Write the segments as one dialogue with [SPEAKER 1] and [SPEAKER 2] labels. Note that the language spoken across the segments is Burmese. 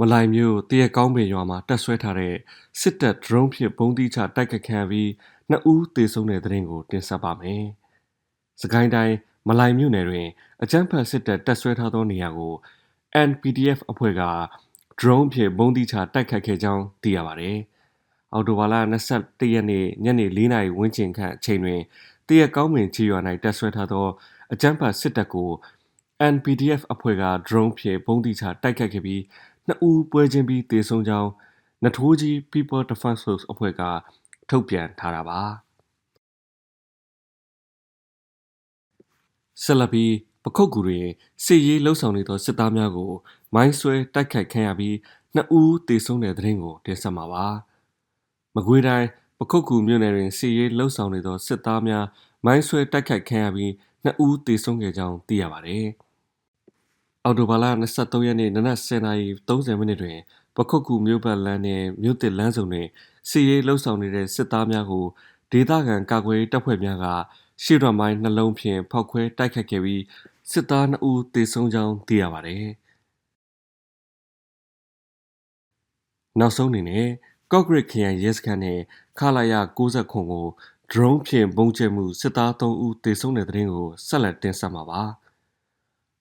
[SPEAKER 1] မလိုင်မျိုးတရက်ကောင်းပင်ရွာမှာတက်ဆွဲထားတဲ့စစ်တပ်ဒရုန်းဖြင့်ပုံးတိချတိုက်ခတ်ခံရပြီးနှစ်ဦးသေဆုံးတဲ့တဲ့ရင်ကိုတင်ဆက်ပါမယ်။စကိုင်းတိုင်းမလိုင်မြို့နယ်တွင်အကြမ်းဖက်စစ်တပ်တက်ဆွဲထားသောနေရာကို NPDF အဖွဲ့က drone ဖြင့်ပုံးတိချတိုက်ခတ်ခဲ့ကြောင်းသိရပါတယ်။အော်တိုဘာလ21ရက်နေ့ညနေ4နာရီဝန်းကျင်ခန့်အချိန်တွင်တရက်ကောင်းပင်ချီရွာ၌တက်ဆွဲထားသောအကြမ်းဖက်စစ်တပ်ကို NPDF အဖွဲ့က drone ဖြင့်ပုံးတိချတိုက်ခတ်ခဲ့ပြီး နှစ်ဦးပွဲချင်းပြီးသေဆုံးကြောင်းနထိုးကြီး People Defense Force အဖွဲ့ကထုတ်ပြန်ထားတာပါဆက်လက်ပြီးပခုတ်ကူတွင်စစ်ရေးလှုပ်ဆောင်နေသောစစ်သားများကို မိုင်းဆွဲတိုက်ခိုက်ခံရပြီးနှစ်ဦးသေဆုံးတဲ့တဲ့ရင်ကိုတင်ဆက်မှာပါမကွေးတိုင်းပခုတ်ကူမြို့နယ်တွင်စစ်ရေးလှုပ်ဆောင်နေသောစစ်သားများမိုင်းဆွဲတိုက်ခိုက်ခံရပြီးနှစ်ဦးသေဆုံးခဲ့ကြောင်းသိရပါတယ် အော်တိုဘာလ23ရက်နေ့နနက်10:30မိနစ်တွင်ပခုတ်ကူမြို့ပတ်လမ်းနှင့်မြို့တစ်လမ်းစုံတွင်စီရေးလှုပ်ဆောင်နေတဲ့စစ်သားများကိုဒေသခံကာကွယ်တပ်ဖွဲ့များကရှေ့တော်မိုင်းနှလုံးဖြင့်ဖောက်ခွဲတိုက်ခတ်ခဲ့ပြီးစစ်သား2ဦးသေဆုံးကြောင်းသိရပါတယ်။နောက်ဆုံးအနေနဲ့ကော့ဂရစ်ခရိုင်ရဲစခန်းနဲ့ခလာရ69ကို drone ဖြင့်ပုံကျဲမှုစစ်သား3ဦးသေဆုံးတဲ့တဲ့ရင်ကိုဆက်လက်တင်ဆက်မှာပါ။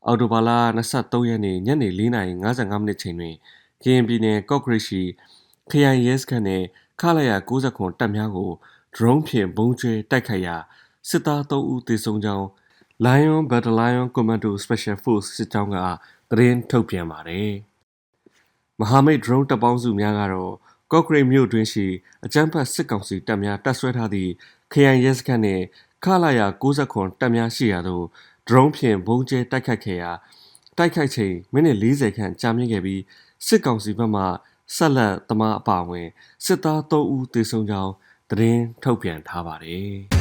[SPEAKER 1] အော်တိုဘာလ23ရက်နေ့ညနေ4:55မိနစ်ချိန်တွင်ကရင်ပြည်နယ်ကော့ဂရိတ်ရှိခရိုင်ရဲစခန်းနဲ့ခလာရ69တပ်များကို drone ဖြင့်ပုံကျဲတိုက်ခိုက်ရာစစ်သား3ဦးသေဆုံးကြောင်း Lion Battalion Commando Special Force စစ်ကြောင်းကသတင်းထုတ်ပြန်ပါတယ်။မဟာမိတ် drone တပ်ပေါင်းစုများကတော့ကော့ဂရိတ်မြို့တွင်းရှိအကြမ်းဖက်စစ်ကောင်စီတပ်များတပ်ဆွဲထားသည့်ခရိုင်ရဲစခန်းနှင့်ခလာရ69တပ်များရှိရာသို့ drone ဖြင့်ဘုံကျဲတိုက်ခိုက်ခဲ့ရာတိုက်ခိုက်ချိန်မိနစ်40ခန့်ကြာမြင့်ခဲ့ပြီးစစ်ကောင်စီဘက်မှဆက်လက်သမားအပါအဝင်စစ်သား3ဦးသေဆုံးကြောင်းသတင်းထုတ်ပြန်ထားပါတယ်။